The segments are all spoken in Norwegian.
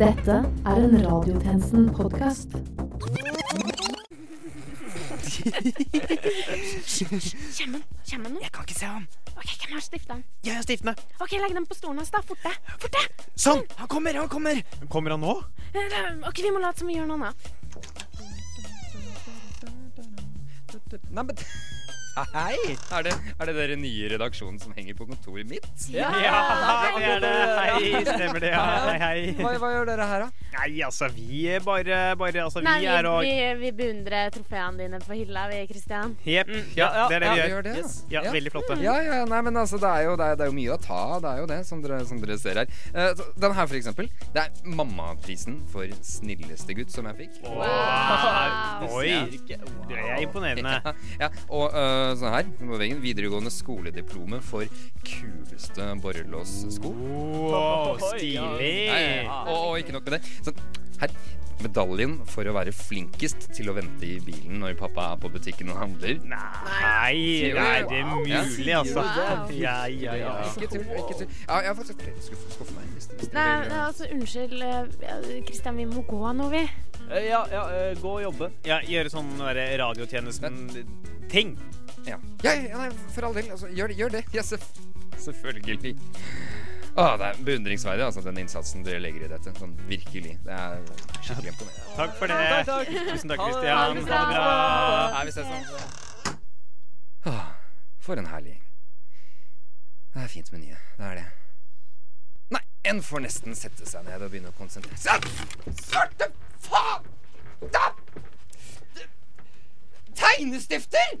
Dette er en Radiotjenesten-podkast. Kjem han nå? Jeg kan ikke se ham. Ok, Hvem har stifta den? Jeg har stiftet den. Ok, Legg den på stolen hans, da. Forte. Forte! Sånn! Han kommer, han kommer! Kommer han nå? Ok, Vi må late som vi gjør noe annet. Nei, men Hei! Er det, er det dere nye redaksjonen som henger på kontoret mitt? Ja, det er det. Hei, stemmer det. Ja, hei, hei. Hva, hva gjør dere her, da? Nei, altså, vi er bare, bare Altså, Nei, vi vi, er og vi, vi beundrer trofeene dine på hylla, vi, Kristian. Jepp. Ja, det er det vi Ja, gjør. det. Yes. Ja, Ja. Veldig flotte. Ja, ja, nei, men altså, det er, jo, det, er, det er jo mye å ta av. Det er jo det, som dere, som dere ser her. Uh, den her, for eksempel. Det er mammaprisen for snilleste gutt som jeg fikk. Wow. Oi, det er imponerende. Ja, og øh, sånn her på veggen. Videregående skolediplome for kuleste borrelåssko. Wow, stilig. Ja. Og, og ikke nok med det. Sånn, her. Medaljen for å være flinkest til å vente i bilen når pappa er på butikken og handler. Nei, nei, det er mulig, altså. Wow. Ja, ja, ja. Ikke tull. ikke tull Ja, jeg har faktisk flere skuff, skuffer meg. Hvis, hvis Nei, nei, altså, unnskyld. eh, Kristian, vi må gå nå, vi. Eh, Ja, ja, eh, gå og jobbe. Ja, gjøre sånn radiotjenesten-ting. Ja. Ja, ja, nei, for all del. Altså, gjør det. Gjør det. Ja, selv- selvfølgelig. Å, det er beundringsverdig, altså, den innsatsen dere legger i dette. Sånn virkelig. Det er skikkelig imponerende. Takk for det. Takk, takk. Tusen takk, det. Kristian. Ha det bra. Nei, vi ses sånn. Åh, for en herlig gjeng. Det er fint med nye. Det er det. Nei, en får nesten sette seg ned og begynne å konsentrere seg. Svarte faen! Da! Tegnestifter!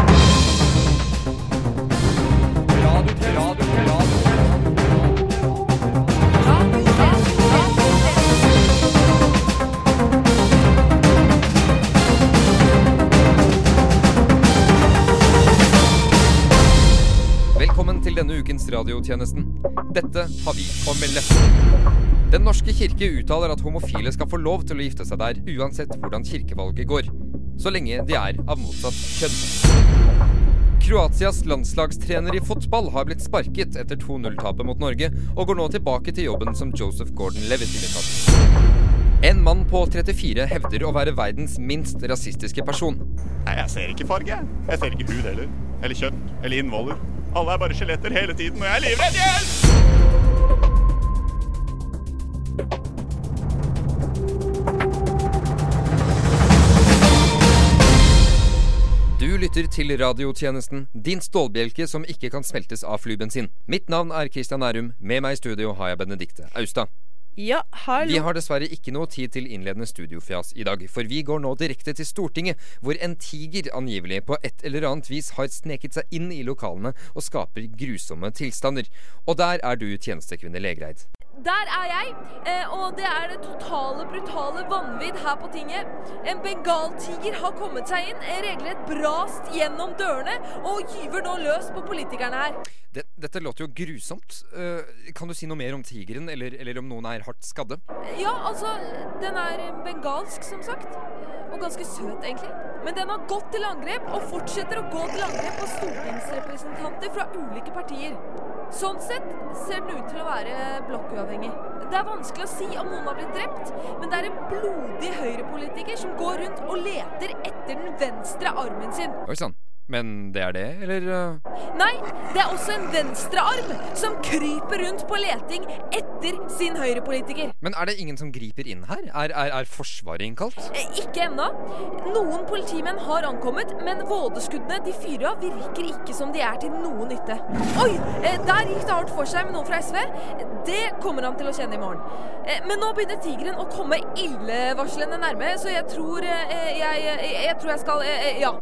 Radiotjenesten. Dette har vi å melde. Den norske kirke uttaler at homofile skal få lov til å gifte seg der, uansett hvordan kirkevalget går. Så lenge de er av motsatt kjønn. Kroatias landslagstrener i fotball har blitt sparket etter 2-0-tapet mot Norge, og går nå tilbake til jobben som Joseph Gordon-Levitt tatt. En mann på 34 hevder å være verdens minst rasistiske person. Nei, jeg ser ikke farge. Jeg ser ikke hud heller. Eller kjønn. Eller innvoller. Alle er bare skjeletter hele tiden, og jeg er livredd! Hjelp! Du lytter til radiotjenesten, din stålbjelke som ikke kan smeltes av flybensin. Mitt navn er Christian Nærum. Med meg i studio har jeg Benedikte Austad. Ja, hallo. Vi har dessverre ikke noe tid til innledende studiofjas i dag, for vi går nå direkte til Stortinget, hvor en tiger angivelig på et eller annet vis har sneket seg inn i lokalene og skaper grusomme tilstander. Og der er du tjenestekvinne Legreid. Der er jeg, eh, og det er det totale, brutale vanvidd her på tinget. En bengaltiger har kommet seg inn, eh, regelrett brast gjennom dørene og gyver nå løs på politikerne her. Det, dette låter jo grusomt. Eh, kan du si noe mer om tigeren, eller, eller om noen er hardt skadde? Ja, altså, den er bengalsk, som sagt. eh, Og ganske søt, egentlig. Men den har gått til angrep, og fortsetter å gå til angrep på stortingsrepresentanter fra ulike partier. Sånn sett ser den ut til å være blokkuavhengig. Det er vanskelig å si om noen har blitt drept, men det er en blodig høyrepolitiker som går rundt og leter etter den venstre armen sin. Oi sann. Men det er det, eller? eh? Nei, det er også en venstrearm som kryper rundt på leting etter sin høyrepolitiker. Men er det ingen som griper inn her? Er, er, er Forsvaret innkalt? Eh, Ikke ennå. Noen politimenn har ankommet, men vådeskuddene de fyrer av, virker ikke som de er til noe nytte. Oi! eh, Der gikk det hardt for seg med noen fra SV. Det kommer han til å kjenne i morgen. Men nå begynner tigeren å komme illevarslende nærme, så jeg tror jeg, jeg, jeg tror jeg skal Ja.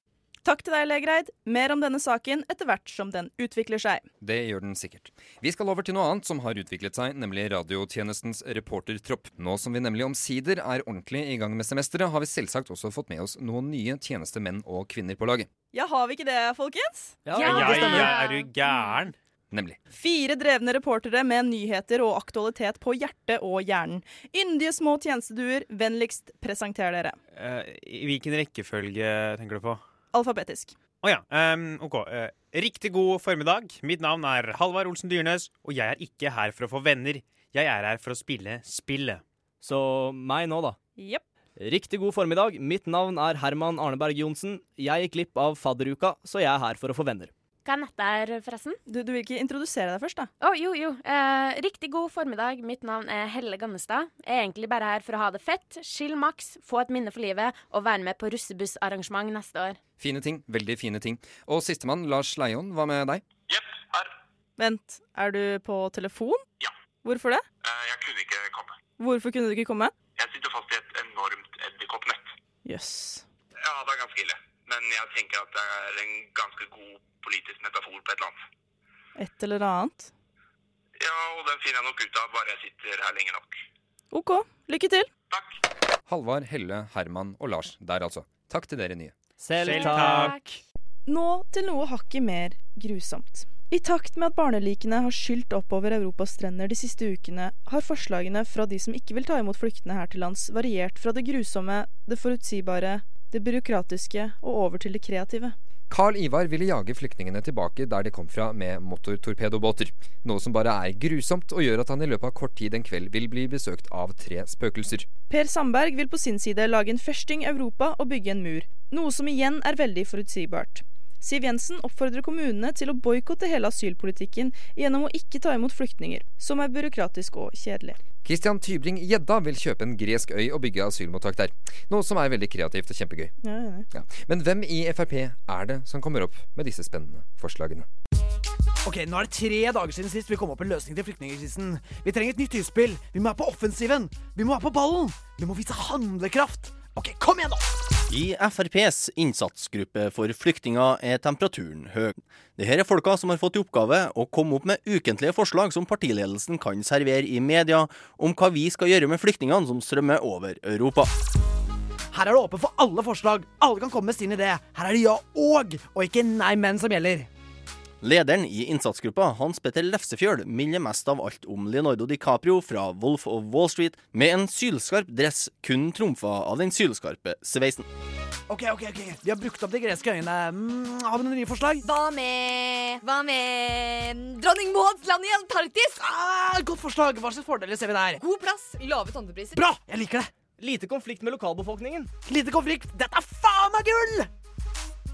Takk til deg, Legreid. Mer om denne saken etter hvert som den utvikler seg. Det gjør den sikkert. Vi skal over til noe annet som har utviklet seg, nemlig radiotjenestens reportertropp. Nå som vi nemlig omsider er ordentlig i gang med semesteret, har vi selvsagt også fått med oss noen nye tjenestemenn og -kvinner på laget. Ja, har vi ikke det, folkens? Ja, ja, er du gæren? nemlig. Fire drevne reportere med nyheter og aktualitet på hjertet og hjernen. Yndige små tjenesteduer, vennligst presenter dere. Uh, I hvilken rekkefølge tenker du på? Alfabetisk. Å ja. Um, OK. eh, riktig god formiddag. Mitt navn er Halvard Olsen Dyrnes, og jeg er ikke her for å få venner. Jeg er her for å spille spillet. Så meg nå, da. Jepp. Riktig god formiddag. Mitt navn er Herman Arneberg Johnsen. Jeg gikk glipp av fadderuka, så jeg er her for å få venner. Hva er nett der, forresten? Du, du vil ikke introdusere deg først, da? Å, jo, jo. Eh, riktig god formiddag. Mitt navn er Helle Gannestad. Jeg er egentlig bare her for å ha det fett, chill maks, få et minne for livet og være med på russebussarrangement neste år. Fine ting. Veldig fine ting. Og sistemann, Lars Leion, hva med deg? Jepp, her. Vent, er du på telefon? Ja. Hvorfor det? Eh, Jeg kunne ikke komme. Hvorfor kunne du ikke komme? Jeg sitter fast i et enormt edderkoppnett. Jøss. Ja, det er ganske ille. Men jeg tenker at det er en ganske god politisk metafor på et eller annet. Et eller annet? Ja, og den finner jeg nok ut av bare jeg sitter her lenge nok. OK, lykke til. Takk. Halvard, Helle, Herman og Lars der, altså. Takk til dere nye. Selv, takk. Nå til noe hakket mer grusomt. I takt med at barnelikene har skylt oppover Europas strender de siste ukene, har forslagene fra de som ikke vil ta imot flyktende her til lands, variert fra det grusomme, det forutsigbare, det byråkratiske og over til det kreative. Carl Ivar ville jage flyktningene tilbake der de kom fra med motortorpedobåter. Noe som bare er grusomt og gjør at han i løpet av kort tid en kveld vil bli besøkt av tre spøkelser. Per Sandberg vil på sin side lage en førsting Europa og bygge en mur, noe som igjen er veldig forutsigbart. Siv Jensen oppfordrer kommunene til å boikotte hele asylpolitikken gjennom å ikke ta imot flyktninger, som er byråkratisk og kjedelig. Christian Tybring-Gjedda vil kjøpe en gresk øy og bygge asylmottak der. Noe som er veldig kreativt og kjempegøy. Ja, ja. Ja. Men hvem i Frp er det som kommer opp med disse spennende forslagene? Ok, Nå er det tre dager siden sist vi kom opp med løsning til flyktningkrisen. Vi trenger et nytt utspill. Vi må være på offensiven. Vi må være på ballen. Vi må vise handlekraft. Ok, kom igjen, da! I FrPs innsatsgruppe for flyktninger er temperaturen høy. Dette er folka som har fått i oppgave å komme opp med ukentlige forslag som partiledelsen kan servere i media om hva vi skal gjøre med flyktningene som strømmer over Europa. Her er det åpent for alle forslag. Alle kan komme med sin idé. Her er det ja og, og ikke nei, men som gjelder. Lederen i innsatsgruppa, Hans Petter Lefsefjøl, minner mest av alt om Leonardo DiCaprio fra Wolf of Wall Street, med en sylskarp dress kun trumfa av den sylskarpe sveisen. Ok, ok, ok. Vi har brukt opp de greske øyene. Mm, har vi noen nye forslag? Hva med Hva med Dronning Mauds land i Antarktis? Ah, godt forslag. Hva slags fordeler ser vi der? God plass, lave tomtepriser. Bra! Jeg liker det. Lite konflikt med lokalbefolkningen. Lite konflikt. Dette er faen meg gull!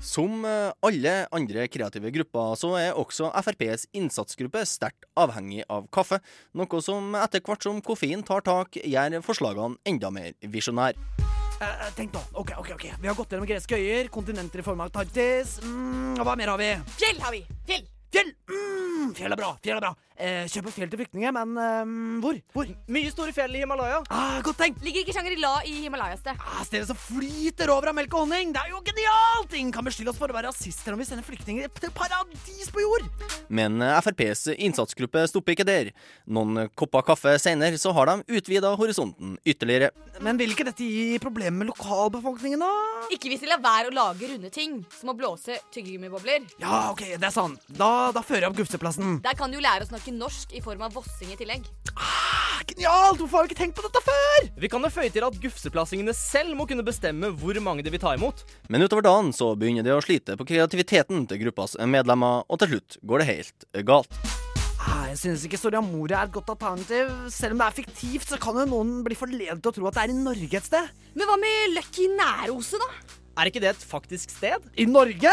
Som eh, alle andre kreative grupper, så er også FrPs innsatsgruppe sterkt avhengig av kaffe, noe som etter hvert som koffein tar tak, gjør forslagene enda mer visjonære. Uh, tenk nå. Ok, ok, ok. Vi har gått gjennom greske øyer, kontinenter i form av Antarktis. Mm, hva mer har vi? Fjell har vi. Fjell. Fjell! Mm, fjell er bra. Fjell er bra. Eh, kjøp et fjell til flyktninger, men eh, hvor? Hvor? Mye store fjell i Himalaya. Ah, godt tenkt. Ligger ikke Shangri-La i Himalaya sted? Ah, stedet som flyter over av melk og honning. Det er jo genialt! Ingen kan beskylde oss for å være rasister om vi sender flyktninger til paradis på jord. Men eh, FrPs innsatsgruppe stopper ikke der. Noen kopper kaffe senere så har de utvida horisonten ytterligere. Men vil ikke dette gi problemer med lokalbefolkningen, da? Ikke hvis de lar være å lage runde ting, som å blåse tyggegummibobler. Ja, ok, det er sant. Da, da fører jeg opp Gufseplassen. Der kan du jo lære å snakke norsk i form av vossing i tillegg. Ah, genialt! Hvorfor har vi ikke tenkt på dette før? Vi kan jo føye til at gufseplassingene selv må kunne bestemme hvor mange de vil ta imot. Men utover dagen så begynner de å slite på kreativiteten til gruppas medlemmer, og til slutt går det helt galt. Ah, jeg synes ikke Soria Moria er et godt alternativ. Selv om det er fiktivt, så kan jo noen bli forledet til å tro at det er i Norge et sted. Men hva med Lucky Næroset, da? Er ikke det et faktisk sted? I Norge?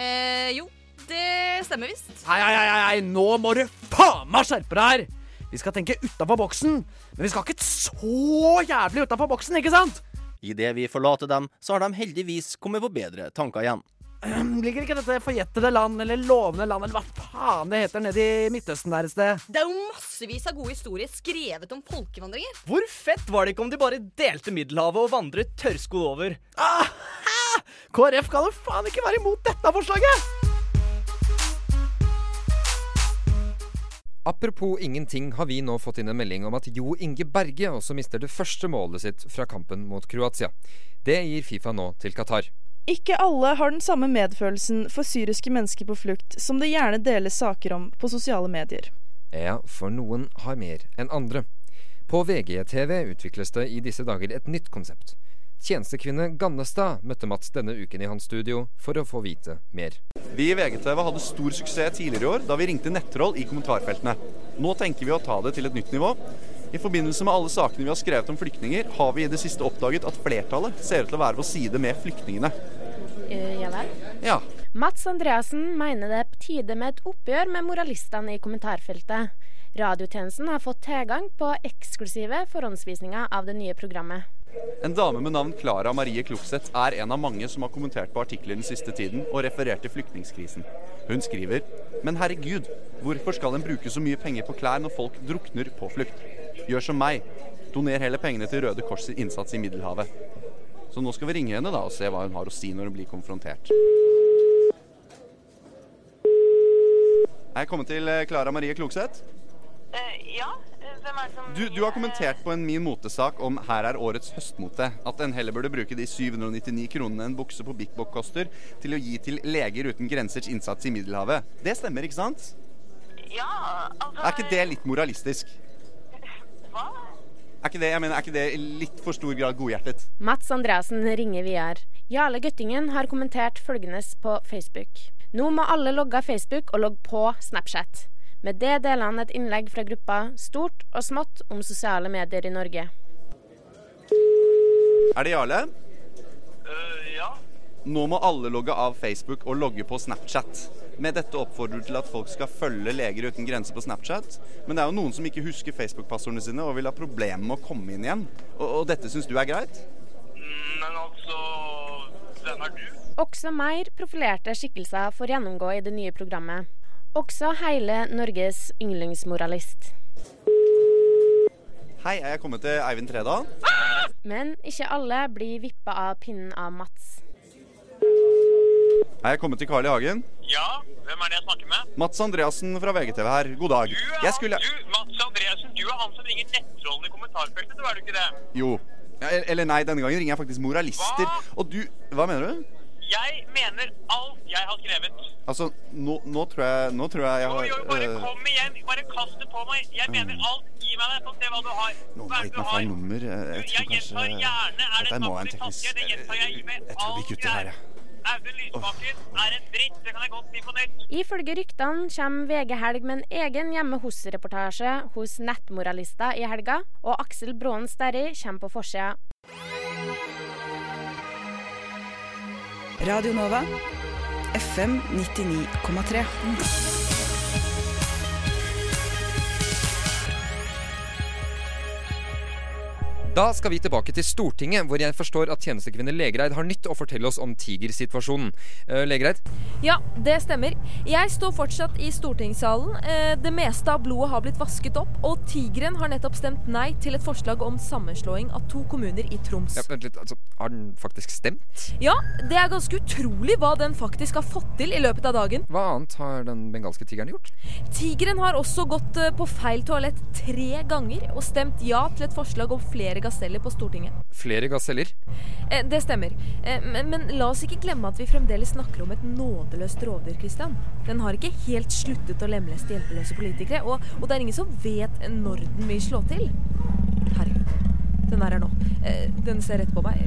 Eh, jo. Det stemmer visst. Nei, nei, nei, nå må du faen meg skjerpe deg her! Vi skal tenke utafor boksen, men vi skal ikke så jævlig utafor boksen, ikke sant? Idet vi forlater dem, så har de heldigvis kommet på bedre tanker igjen. Um, ligger ikke dette forjettede land, eller lovende land, eller hva faen det heter, nede i Midtøsten der et sted? Det er jo massevis av gode historier skrevet om folkevandringer. Hvor fett var det ikke om de bare delte Middelhavet og vandret tørrskodd over? Ah, KrF kan jo faen ikke være imot dette forslaget! Apropos ingenting har vi nå fått inn en melding om at Jo Inge Berge også mister det første målet sitt fra kampen mot Kroatia. Det gir Fifa nå til Qatar. Ikke alle har den samme medfølelsen for syriske mennesker på flukt som det gjerne deles saker om på sosiale medier. Ja, for noen har mer enn andre. På VGTV utvikles det i disse dager et nytt konsept. Tjenestekvinne Gannestad møtte Mats denne uken i hans studio for å få vite mer. Vi i VGTV hadde stor suksess tidligere i år da vi ringte nettroll i kommentarfeltene. Nå tenker vi å ta det til et nytt nivå. I forbindelse med alle sakene vi har skrevet om flyktninger, har vi i det siste oppdaget at flertallet ser ut til å være på side med flyktningene. Uh, ja vel? Ja. Mats Andreassen mener det er på tide med et oppgjør med moralistene i kommentarfeltet. Radiotjenesten har fått tilgang på eksklusive forhåndsvisninger av det nye programmet. En dame med navn Klara Marie Klokseth er en av mange som har kommentert på artikler den siste tiden og referert til flyktningkrisen. Hun skriver Men herregud, hvorfor skal en bruke så mye penger på klær når folk drukner på flukt? Gjør som meg. Doner heller pengene til Røde Kors' innsats i Middelhavet. Så nå skal vi ringe henne da og se hva hun har å si når hun blir konfrontert. Er jeg kommet til Klara Marie Klokseth? Uh, ja. Hvem er det som Du, du har kommentert på en Min Motesak om 'Her er årets høstmote'. At en heller burde bruke de 799 kronene en bukse på Bik Bok koster, til å gi til Leger uten grensers innsats i Middelhavet. Det stemmer, ikke sant? Ja, altså Er ikke det litt moralistisk? Hva? Er ikke det, jeg mener, er ikke det i litt for stor grad godhjertet? Mats Andreassen ringer videre. Jarle Gøttingen har kommentert følgende på Facebook. Nå må alle logge av Facebook og logge på Snapchat. Med det deler han et innlegg fra gruppa Stort og smått om sosiale medier i Norge. Er det Jarle? Uh, ja. Nå må alle logge av Facebook og logge på Snapchat. Med dette oppfordrer du til at folk skal følge Leger uten grenser på Snapchat. Men det er jo noen som ikke husker Facebook-passordene sine og vil ha problemer med å komme inn igjen. Og, og dette syns du er greit? Men altså Hvem er du? Også mer profilerte skikkelser får gjennomgå i det nye programmet. Også hele Norges yndlingsmoralist. Hei, er jeg kommet til Eivind Tredal? Men ikke alle blir vippa av pinnen av Mats. Er jeg kommet til Carl I. Hagen? Ja, hvem er det jeg snakker med? Mats Andreassen fra VGTV her. God dag. Du er, Jeg skulle du, Mats Andreassen, du er han som ringer nettrollen i kommentarfeltet, du er du ikke det? Jo. Ja, Eller nei, denne gangen ringer jeg faktisk moralister. Og du Hva mener du? Jeg mener alt jeg har skrevet. Altså, nå, nå tror jeg Nå tror jeg jeg Jo, har jo, bare øh, kom igjen. Bare kast det på meg. Jeg mener alt. Gi meg det. Få se hva du har. Noen har gitt du meg har? feil nummer. Jeg, tror kanskje. Er det Dette må være en teknisk? Jeg tror vi kutter her, jeg. Audun Lysbakken er en dritt. Det kan jeg godt si på nytt. Ifølge ryktene kommer VG Helg med en egen hjemme hos-reportasje hos nettmoralister i helga, og Aksel Braanen Sterri kommer på forsida. Radio Nova. FM 99,3. Da skal vi tilbake til Stortinget, hvor jeg forstår at tjenestekvinne Legereid har nytt å fortelle oss om tigersituasjonen. Uh, Legereid? Ja, det stemmer. Jeg står fortsatt i stortingssalen. Eh, Det meste av blodet har blitt vasket opp, og Tigeren har nettopp stemt nei til et forslag om sammenslåing av to kommuner i Troms. Ja, vent litt, altså, Har den faktisk stemt? Ja, det er ganske utrolig hva den faktisk har fått til i løpet av dagen. Hva annet har den bengalske tigeren gjort? Tigeren har også gått eh, på feil toalett tre ganger og stemt ja til et forslag om flere gaseller på Stortinget. Flere gaseller? Eh, Det stemmer. Eh, Men, men la oss ikke glemme at vi fremdeles snakker om et nådeløst rovdyr, Christian. Den har ikke helt sluttet å lemleste hjelpeløse politikere, og, og det er ingen som vet når den vil slå til. Herregud. Den er her nå. Eh, Den ser rett på meg.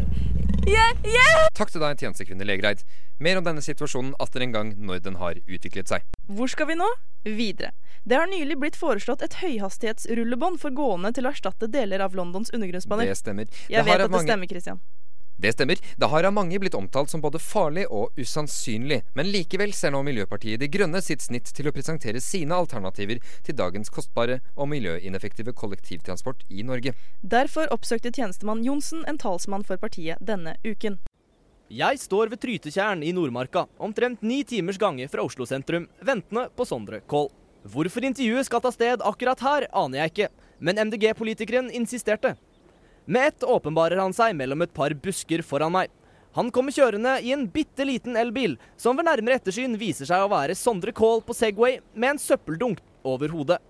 Yeah, yeah! Takk til deg, tjenestekvinne Legreid. Mer om denne situasjonen atter en gang når den har utviklet seg. Hvor skal vi nå? Videre. Det har nylig blitt foreslått et høyhastighetsrullebånd for gående til å erstatte deler av Londons undergrunnsbaner. Det stemmer. Jeg det vet at at det stemmer, Christian. Det stemmer. Det har av mange blitt omtalt som både farlig og usannsynlig, men likevel ser nå Miljøpartiet De Grønne sitt snitt til å presentere sine alternativer til dagens kostbare og miljøineffektive kollektivtransport i Norge. Derfor oppsøkte tjenestemann Johnsen en talsmann for partiet denne uken. Jeg står ved Trytetjern i Nordmarka, omtrent ni timers gange fra Oslo sentrum, ventende på Sondre Koll. Hvorfor intervjuet skal ta sted akkurat her, aner jeg ikke, men MDG-politikeren insisterte. Med ett åpenbarer han seg mellom et par busker foran meg. Han kommer kjørende i en bitte liten elbil, som ved nærmere ettersyn viser seg å være Sondre Kål på Segway med en søppeldunk over hodet.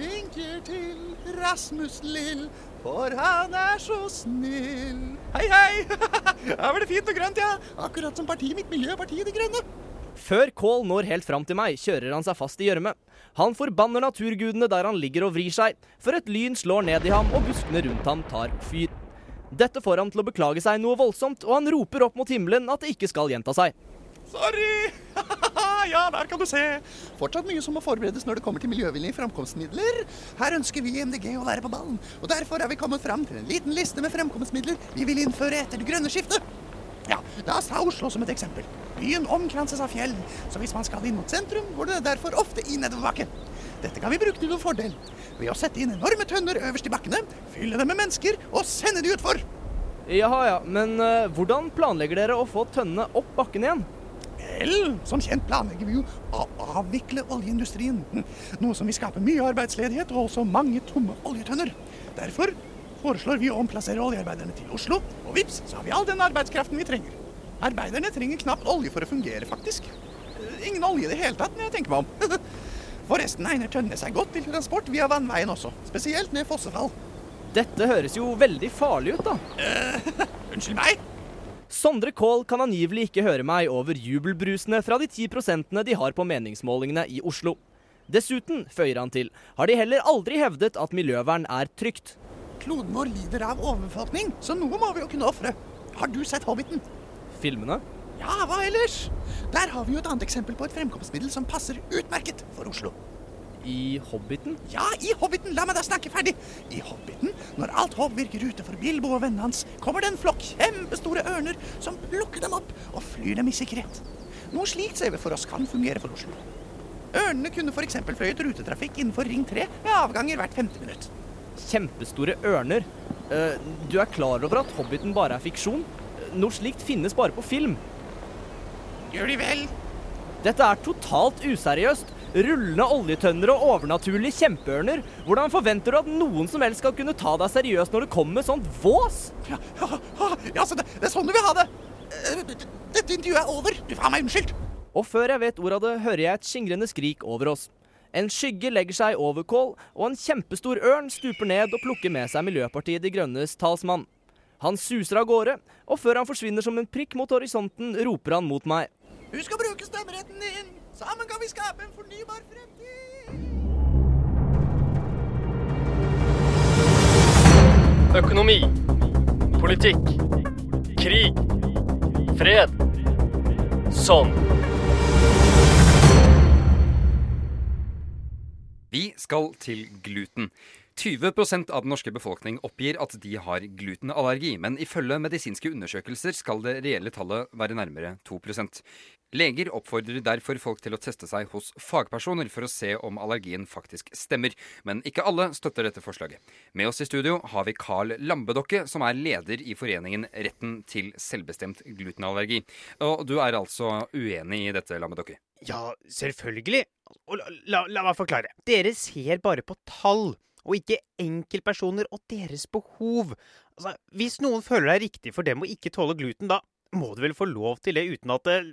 Vinker til Rasmus Lill, for han er så snill. Hei, hei! Her var det fint og grønt, ja. Akkurat som partiet mitt, Miljøpartiet De Grønne. Før Kål når helt fram til meg, kjører han seg fast i gjørme. Han forbanner naturgudene der han ligger og vrir seg, for et lyn slår ned i ham, og buskene rundt ham tar fyr. Dette får ham til å beklage seg noe voldsomt, og han roper opp mot himmelen at det ikke skal gjenta seg. Sorry! ja, der kan du se. Fortsatt mye som må forberedes når det kommer til miljøvennlige framkomstmidler. Her ønsker vi i MDG å være på ballen, og derfor er vi kommet fram til en liten liste med fremkomstmidler vi vil innføre etter det grønne skiftet. Ja, La oss ta Oslo som et eksempel. Byen omkranses av fjell, så hvis man skal inn mot sentrum, går det derfor ofte i nedoverbakke. Dette kan vi bruke til noen fordel ved å sette inn enorme tønner øverst i bakkene, fylle dem med mennesker og sende de utfor. Jaha ja, men uh, hvordan planlegger dere å få tønnene opp bakken igjen? Vel, som kjent planlegger vi jo å avvikle oljeindustrien. Noe som vil skape mye arbeidsledighet og også mange tomme oljetønner. Derfor foreslår vi å omplassere oljearbeiderne til Oslo, og vips, så har vi all den arbeidskraften vi trenger. Arbeiderne trenger knapt olje for å fungere, faktisk. Eh, Ingen olje i det hele tatt, når jeg tenker meg om. Forresten egner tønnene seg godt til transport via vannveien også, spesielt ned fossefall. Dette høres jo veldig farlig ut, da. Unnskyld meg? Sondre Kål kan angivelig ikke høre meg over jubelbrusene fra de ti prosentene de har på meningsmålingene i Oslo. Dessuten, føyer han til, har de heller aldri hevdet at miljøvern er trygt. Kloden vår lider av overbefolkning, så noe må vi jo kunne ofre. Har du sett Hobbiten? Filmene? Ja, hva ellers? Der har vi jo et annet eksempel på et fremkomstmiddel som passer utmerket for Oslo. I Hobbiten? Ja, i Hobbiten. La meg da snakke ferdig. I Hobbiten, når alt håp virker ute for Bilbo og vennene hans, kommer det en flokk kjempestore ørner som plukker dem opp og flyr dem i sikkerhet. Noe slikt ser vi for oss kan fungere for Oslo. Ørnene kunne f.eks. fløyet rutetrafikk innenfor Ring 3 med avganger hvert femte minutt. Kjempestore ørner. Eh, du er klar over at Hobbiten bare er fiksjon? Noe slikt finnes bare på film. Gjør de vel? Dette er totalt useriøst. Rullende oljetønner og overnaturlige kjempeørner. Hvordan forventer du at noen som helst skal kunne ta deg seriøst når du kommer med sånt vås? Ja, ja, ja så det, det er sånn du vil ha det. Eh, Dette intervjuet er over. Du får ha meg unnskyldt. Og før jeg vet ordet av det, hører jeg et skingrende skrik over oss. En skygge legger seg over Kål, og en kjempestor ørn stuper ned og plukker med seg Miljøpartiet De Grønnes talsmann. Han suser av gårde, og før han forsvinner som en prikk mot horisonten, roper han mot meg. Husk å bruke stemmeretten din. Sammen kan vi skape en fornybar fremtid. Økonomi. Politikk. Krig. Fred. Sånn. Vi skal til gluten. 20% av den norske befolkning oppgir at de har glutenallergi, men ifølge medisinske undersøkelser skal det reelle tallet være nærmere 2 Leger oppfordrer derfor folk til å teste seg hos fagpersoner for å se om allergien faktisk stemmer, men ikke alle støtter dette forslaget. Med oss i studio har vi Carl Lambedokke, som er leder i foreningen Retten til selvbestemt glutenallergi. Og du er altså uenig i dette, Lambedokke? Ja, selvfølgelig. Og la, la, la meg forklare. Dere ser bare på tall, og ikke enkeltpersoner og deres behov. Altså, Hvis noen føler det er riktig for dem å ikke tåle gluten, da må du vel få lov til det uten at eh,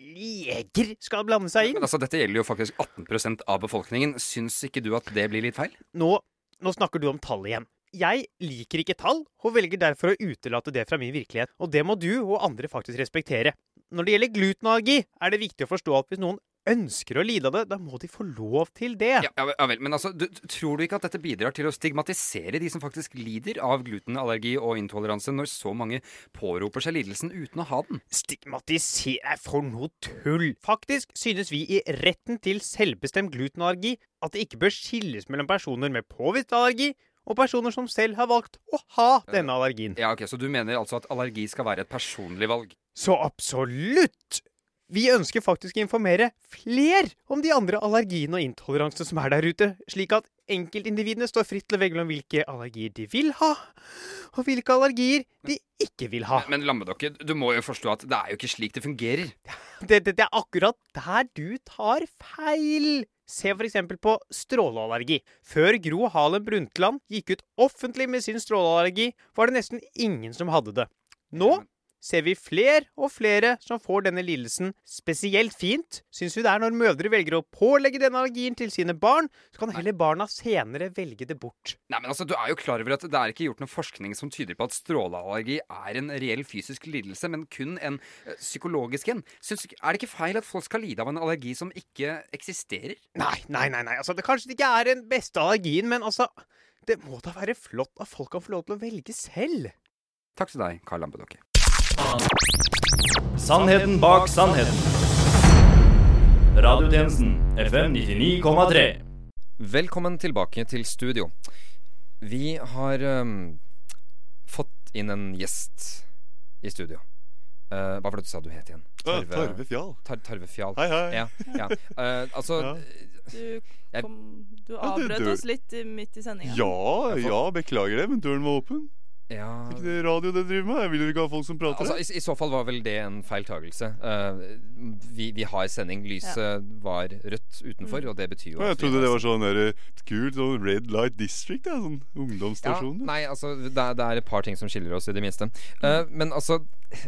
leger skal blande seg inn? Men altså, Dette gjelder jo faktisk 18% av befolkningen. Syns ikke du at det blir litt feil? Nå, nå snakker du om tall igjen. Jeg liker ikke tall, og velger derfor å utelate det fra min virkelighet. Og det må du og andre faktisk respektere. Når det gjelder glutenallergi, er det viktig å forstå at hvis noen ønsker å lide av det, da må de få lov til det. Ja, ja, vel- men altså, du, tror du ikke at dette bidrar til å stigmatisere de som faktisk lider av glutenallergi og intoleranse, når så mange påroper seg lidelsen uten å ha den? Stigmatisere for noe tull! Faktisk synes vi i retten til selvbestemt glutenallergi at det ikke bør skilles mellom personer med påvist allergi og personer som selv har valgt å ha denne allergien. Ja, ok, Så du mener altså at allergi skal være et personlig valg? Så absolutt! Vi ønsker faktisk å informere fler om de andre allergiene og intoleransene som er der ute, slik at enkeltindividene står fritt til å velge om hvilke allergier de vil ha, og hvilke allergier de ikke vil ha. Men Lammedokke, du må jo forstå at det er jo ikke slik det fungerer. Det, det, det er akkurat der du tar feil. Se eksempel på stråleallergi. Før Gro Harlem Brundtland gikk ut offentlig med sin stråleallergi, var det nesten ingen som hadde det. Nå ser vi flere og flere som får denne lidelsen. Spesielt fint syns vi det er når mødre velger å pålegge denne allergien til sine barn, så kan heller barna senere velge det bort. Nei, men altså, Du er jo klar over at det er ikke gjort noe forskning som tyder på at stråleallergi er en reell fysisk lidelse, men kun en eh, psykologisk en. Syns, er det ikke feil at folk skal lide av en allergi som ikke eksisterer? Nei, nei, nei. nei. Altså, det Kanskje det ikke er den beste allergien, men altså Det må da være flott at folk kan få lov til å velge selv. Takk til deg, Karl Lampedokke. Sannheten bak sannheten. Radiotjenesten FM 99,3. Velkommen tilbake til studio. Vi har um, fått inn en gjest i studio. Uh, hva var det du sa du het igjen? Ja, Tarve Fjall. Tar, tarve Fjall. Hei, hei. Ja, ja. Uh, altså Ja. Du, Jeg- kom, du avbrøt oss litt midt i sendinga. Ja, ja, beklager det, men døren var åpen. Ja Er ikke det radio det driver med? Jeg vil jo ikke ha folk som prater. Altså, i, I så fall var vel det en feiltagelse. Uh, vi, vi har sending. Lyset var rødt utenfor, og det betyr jo Å, jeg trodde det var sånn der, kult sånn Red Light District. Ja, sånn ungdomsstasjon. Ja, nei, altså det er, det er et par ting som skiller oss, i det minste. Eh, men altså,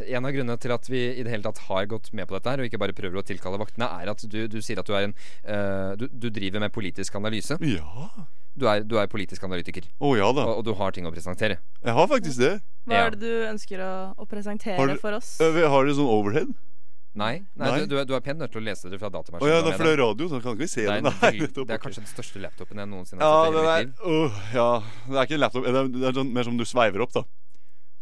en av grunnene til at vi i det hele tatt har gått med på dette, her og ikke bare prøver å tilkalle vaktene, er at du, du sier at du er en uh, du, du driver med politisk analyse. Ja. Du er, du er politisk analytiker. Å ja da. Og, og du har ting å presentere. Jeg har faktisk det. Hva er det du ønsker å, å presentere Har, for oss? Har du sånn overhead? Nei, nei, Nei. Du, du, er, pent nødt til å lese det fra Å Oh, ja, da, for det er radio, så kan ikke vi se Det det. er, Nei, nettopp, det er kanskje den største laptopen jeg noensinne Ja, har sett i er, mitt liv. åh, ja, det er ikke en laptop. Det er, det er sånn, mer som du sveiver opp, da.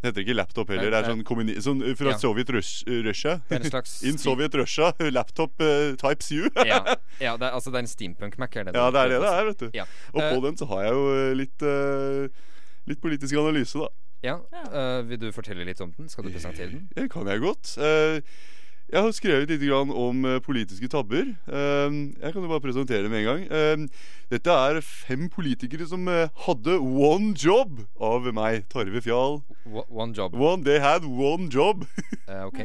Det heter ikke laptop heller. Det er sånn, kommuni sånn uh, fra Ja. Sovjet Rush, Russia. Det en slags In sti- Soviet Russia. Laptop uh, types you. ja, ja det er, altså det er en steampunk-Mac. Ja, det er det det er, vet du. Ja. Og på uh, den så har jeg jo uh, litt uh, Litt politisk analyse, da. Ja, eh, Vil du fortelle litt om den? Skal du presentere den? Det kan jeg godt. Eh, jeg har skrevet litt grann om eh, politiske tabber. Eh, jeg kan jo bare presentere med en gang. Eh, dette er fem politikere som eh, hadde one job av meg, Tarve Fjal. One job. One, they had one job. Uh, ok.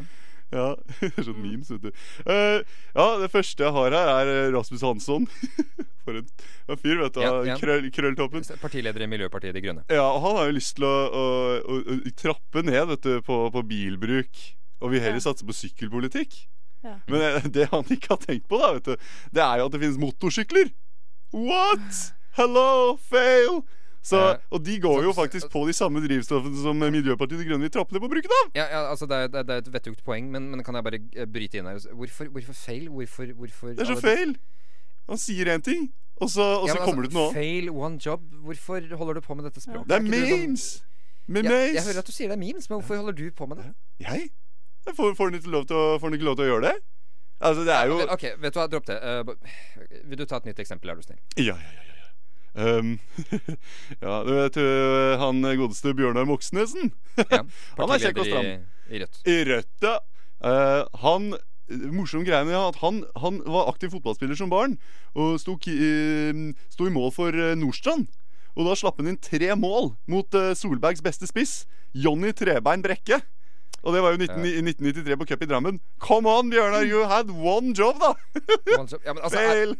ja, sånn memes, vet du. Ja, det første jeg har her, er Rasmus Hansson. For en, en fyr, vet du. Ja, ja. Krøll, krølltoppen. Partileder i Miljøpartiet De Grønne. Ja, og han har jo lyst til å, å, å, å trappe ned vet du, på, på bilbruk. Og vil heller satse på sykkelpolitikk. Ja. Men eh, det han ikke har tenkt på, da, vet du, det er jo at det finnes motorsykler. What? Hello, fail! Så, og de går jo faktisk på de samme drivstoffene som Miljøpartiet De Grønne vil trappe ned på bruken av. Ja, ja altså det er, det er- et vettugt poeng, men, men kan jeg bare eh, bryte inn her? Hvorfor, hvorfor feil? Hvorfor, hvorfor Det er så fail feil. Han sier én ting, og så, og så ja, kommer altså, det til noe annet. Fail one job. Hvorfor holder du på med dette språket? Det er du sånn- memes! Med memes. Jeg hører at du sier det er memes, men hvorfor holder du på med det? Jeg? Får, får, han ikke lov til å, får han ikke lov til å gjøre det? Altså, det er jo Ok, vet du hva, dropp det. Uh, vil du ta et nytt eksempel, er du snill? Ja, ja, ja. ja, ja. Um, ja, du vet han godeste Bjørnar Moxnesen? han er kjekk og stram. i, i Rødt. I Rødt, ja. Uh, han Morsom greie ja, at han, han var aktiv fotballspiller som barn og sto, ki- eh, sto i mål for eh, Nordstrand. Og da slapp han inn tre mål mot eh, Solbergs beste spiss, Jonny Trebein Brekke. Og det var jo 19, i 1993 på cup i Drammen. Come on, Bjørnar, you had one job, da! One job. Ja, men altså, er- Fail!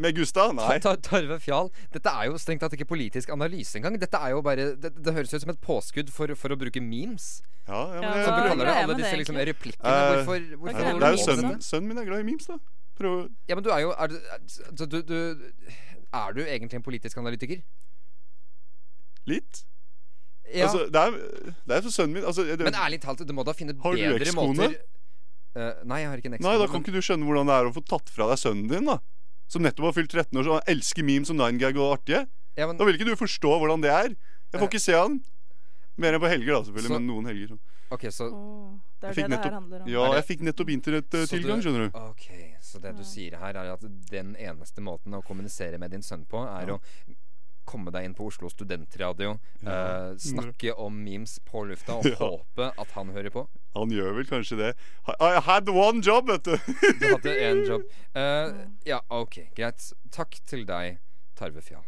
Med Gustav? Nei. Ta- ta- Tarve Fjal, dette er jo strengt tatt ikke politisk analyse engang. Dette er jo bare Det, det høres ut som et påskudd for, for å bruke memes. Ja, ja, men Som du er kaller det. Alle disse det, liksom, replikkene. Uh, Hvorfor, hvorfor okay. det er jo sønnen, sønnen min er glad i memes, da. Prøv Ja, men du er jo Er, du- altså, du, du, er du egentlig en politisk analytiker? Litt. Ja. Altså, det er, det er for sønnen min altså, det, Men ærlig talt, du må da finne Har du bedre ekskone? måter Eh, Nei, jeg har ikke en. Nei, da kan ikke du skjønne hvordan det er å få tatt fra deg sønnen din, da. Som nettopp har fylt 13 år, så han elsker memes og 9gag og artige. Ja, men- Da vil ikke du forstå hvordan det er. Jeg får ikke se han. Mer enn på helger, da, selvfølgelig. Så- men noen helger. Så. Ok, så Det er Jeg fikk det det her nettopp- handler om. Ja, Er jeg fikk nettopp Så internettilgang, skjønner du. Ok, Så det du sier her, er at den eneste måten å kommunisere med din sønn på, er Ja. å komme deg inn på Oslo studentradio, Ja. eh, snakke om memes på lufta og Ja. håpe at han hører på. Han gjør vel kanskje det. I had one job, vet du. Du hadde én jobb. Eh, ja, ok, greit. Takk til deg, Tarve Fjall.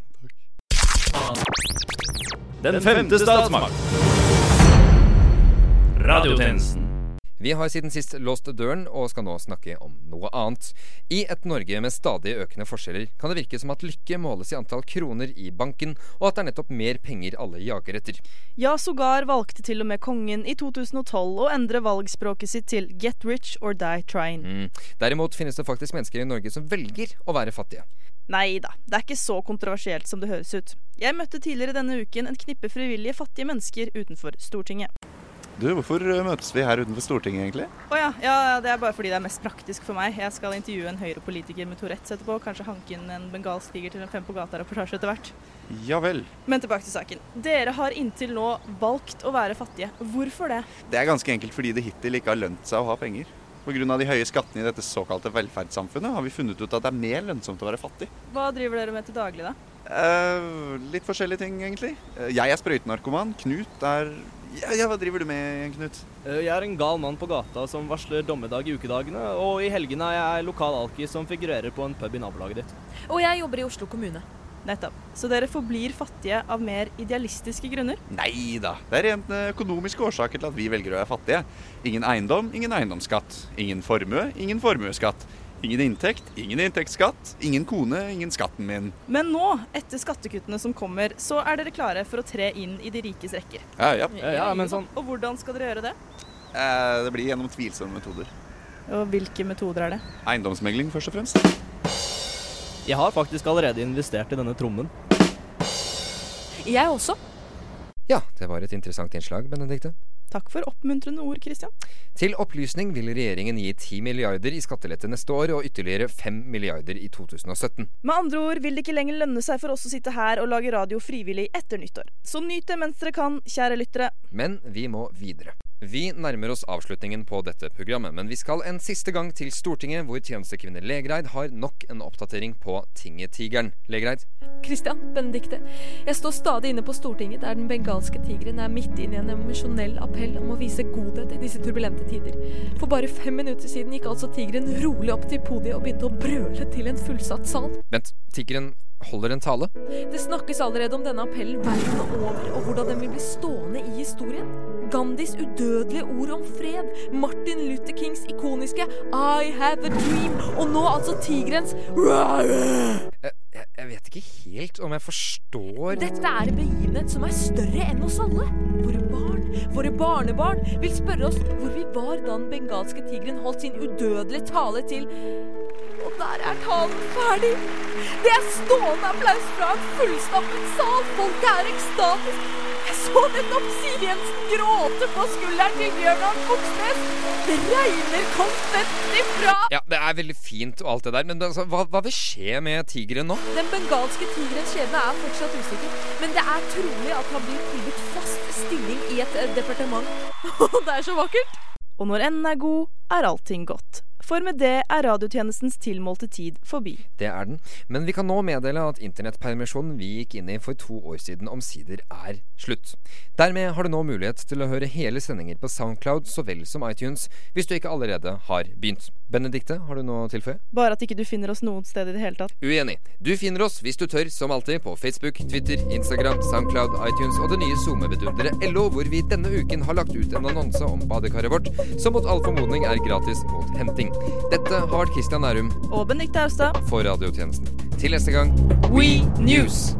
Den femte statsmakt. Radiotjenesten. Vi har siden sist låst døren og skal nå snakke om noe annet. I et Norge med stadig økende forskjeller kan det virke som at lykke måles i antall kroner i banken, og at det er nettopp mer penger alle jager etter. Ja, sågar valgte til og med kongen i 2012 å endre valgspråket sitt til 'get rich or die trying'. Mm. Derimot finnes det faktisk mennesker i Norge som velger å være fattige. Nei da, det er ikke så kontroversielt som det høres ut. Jeg møtte tidligere denne uken en knippe frivillige fattige mennesker utenfor Stortinget. Du, hvorfor eh, møtes vi her utenfor Stortinget, egentlig? Å ja, ja, det er bare fordi det er mest praktisk for meg. Jeg skal intervjue en høyrepolitiker med Tourettes etterpå, kanskje hanke inn en bengalsk tiger til en Fem på gata-reportasje etter hvert. Ja vel. Men tilbake til saken. Dere har inntil nå valgt å være fattige. Hvorfor det? Det er ganske enkelt fordi det hittil ikke har lønt seg å ha penger. Pga. de høye skattene i dette såkalte velferdssamfunnet har vi funnet ut at det er mer lønnsomt å være fattig. Hva driver dere med til daglig, da? Eh, litt forskjellige ting, egentlig. Eh, Jeg er sprøytenarkoman. Knut er ja, ja, hva driver du med, Knut? Eh, Jeg er en gal mann på gata som varsler dommedag i ukedagene, og i helgene er jeg lokal alkis som figurerer på en pub i nabolaget ditt. Og jeg jobber i Oslo kommune. Nettopp. Så dere forblir fattige av mer idealistiske grunner? Nei da. Det er rent eh, økonomiske årsaker til at vi velger å være fattige. Ingen eiendom, ingen eiendomsskatt. Ingen formue, ingen formuesskatt. Ingen inntekt, ingen inntektsskatt. Ingen kone, ingen skatten min. Men nå, etter skattekuttene som kommer, så er dere klare for å tre inn i de rikes rekker. Ja, ja. Ja, men sånn Og hvordan skal dere gjøre det? Eh, det blir gjennom tvilsomme metoder. Og hvilke metoder er det? Eiendomsmegling, først og fremst. Jeg har faktisk allerede investert i denne trommen. Jeg også. Ja, det var et interessant innslag, Benedikte. Takk for oppmuntrende ord, Christian. Til opplysning vil regjeringen gi 10 milliarder i skattelette neste år og ytterligere 5 milliarder i 2017. Med andre ord vil det ikke lenger lønne seg for oss å sitte her og lage radio frivillig etter nyttår. Så nyt det mens dere kan, kjære lyttere. Men vi må videre. Vi nærmer oss avslutningen på dette programmet, men vi skal en siste gang til Stortinget, hvor tjenestekvinne Legreid har nok en oppdatering på Tinget-tigeren. Legreid? Christian, Benedikte. Jeg står stadig inne på Stortinget, der den bengalske tigeren er midt inne i en emosjonell appell om å vise godhet i disse turbulente tider. For bare fem minutter siden gikk altså tigeren rolig opp til podiet og begynte å brøle til en fullsatt sal. Vent, tigeren holder en tale? Det snakkes allerede om denne appellen verden over, og hvordan den vil bli stående i historien. Gandhis udødelige ord om fred, Martin Luther Kings ikoniske I have a dream, og nå altså tigerens Jeg, vet ikke helt om jeg forstår Dette er en begivenhet som er større enn oss alle. Våre barn, våre barnebarn, vil spørre oss hvor vi var da den bengalske tigeren holdt sin udødelige tale til Og der er talen ferdig. Det er stående applaus fra en fullstappet sal. Folket er ekstatisk. Jeg så nettopp Siv Jensen gråte på skulderen til Bjørnar Moxnes. Det regner konfetti fra Ja, det er veldig fint og alt det der, men altså, hva, hva vil skje med tigeren nå? Den bengalske tigerens skjebne er fortsatt usikker, men det er trolig at han blir tilbudt fast stilling i et departement. Og det er så vakkert! Og når enden er god, er allting godt. For med det er radiotjenestens tilmålte tid forbi. Det er den. Men vi kan nå meddele at internettpermisjonen vi gikk inn i for to år siden omsider er slutt. Dermed har du nå mulighet til å høre hele sendinger på Soundcloud så vel som iTunes, hvis du ikke allerede har begynt. Benedikte, har du noe å tilføye? Bare at ikke du finner oss noen sted i det hele tatt. Uenig. Du finner oss, hvis du tør, som alltid, på Facebook, Twitter, Instagram, Soundcloud, iTunes og det nye SoMe-vidunderet LO, hvor vi denne uken har lagt ut en annonse om badekaret vårt, som mot all formodning er gratis mot henting. Dette har vært Christian Nærum Og Benedikte Austad. for radiotjenesten. Til neste gang We News!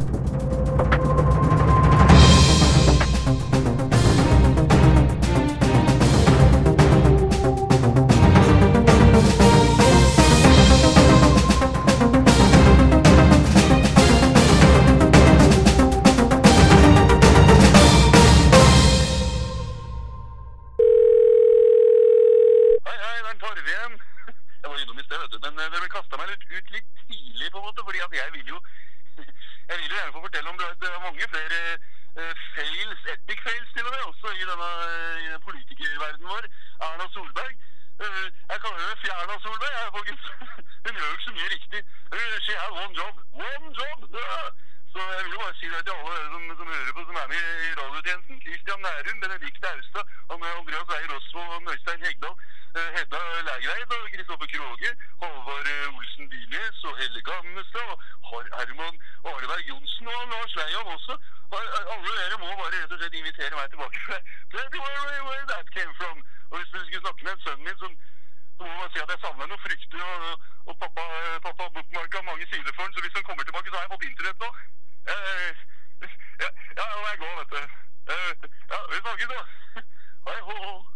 Ut litt tidlig, på en måte, fordi at jeg vil jo Jeg vil jo gjerne få fortelle om det. Er mange flere eh, fails, epic fails til og med, også i denne uh, politikerverdenen vår. Erna Solberg. Eh, jeg kaller henne Fjerna Solberg, jeg, folkens. Hun gjør jo ikke så mye riktig. Eh, she had one job. One job! Så jeg vil jo bare si det til alle som, som hører på, som er med i radiotjenesten. Christian Nærum, Benedicte Austad, Andreas Weier Rosvold og Øystein Hegdal. Eh, Hedda Lægreid og Kristoffer Kroge. Håvard eh, Olsen Dyrnes og Helle Gammestad. Og Herman Areberg Johnsen og Lars Leian også. Alle dere må bare rett og slett invitere meg tilbake. det- Where, where, that came from. Og hvis du skulle snakke med sønnen min, som, så må man si at jeg savner noe fryktelig. Og, og pappa, eh, pappa har bookmarka mange sider for han, så hvis han kommer tilbake, så har jeg fått internett nå. Eh, ja, ja, nå må jeg gå, vet du. Eh, ja, vi snakkes, da.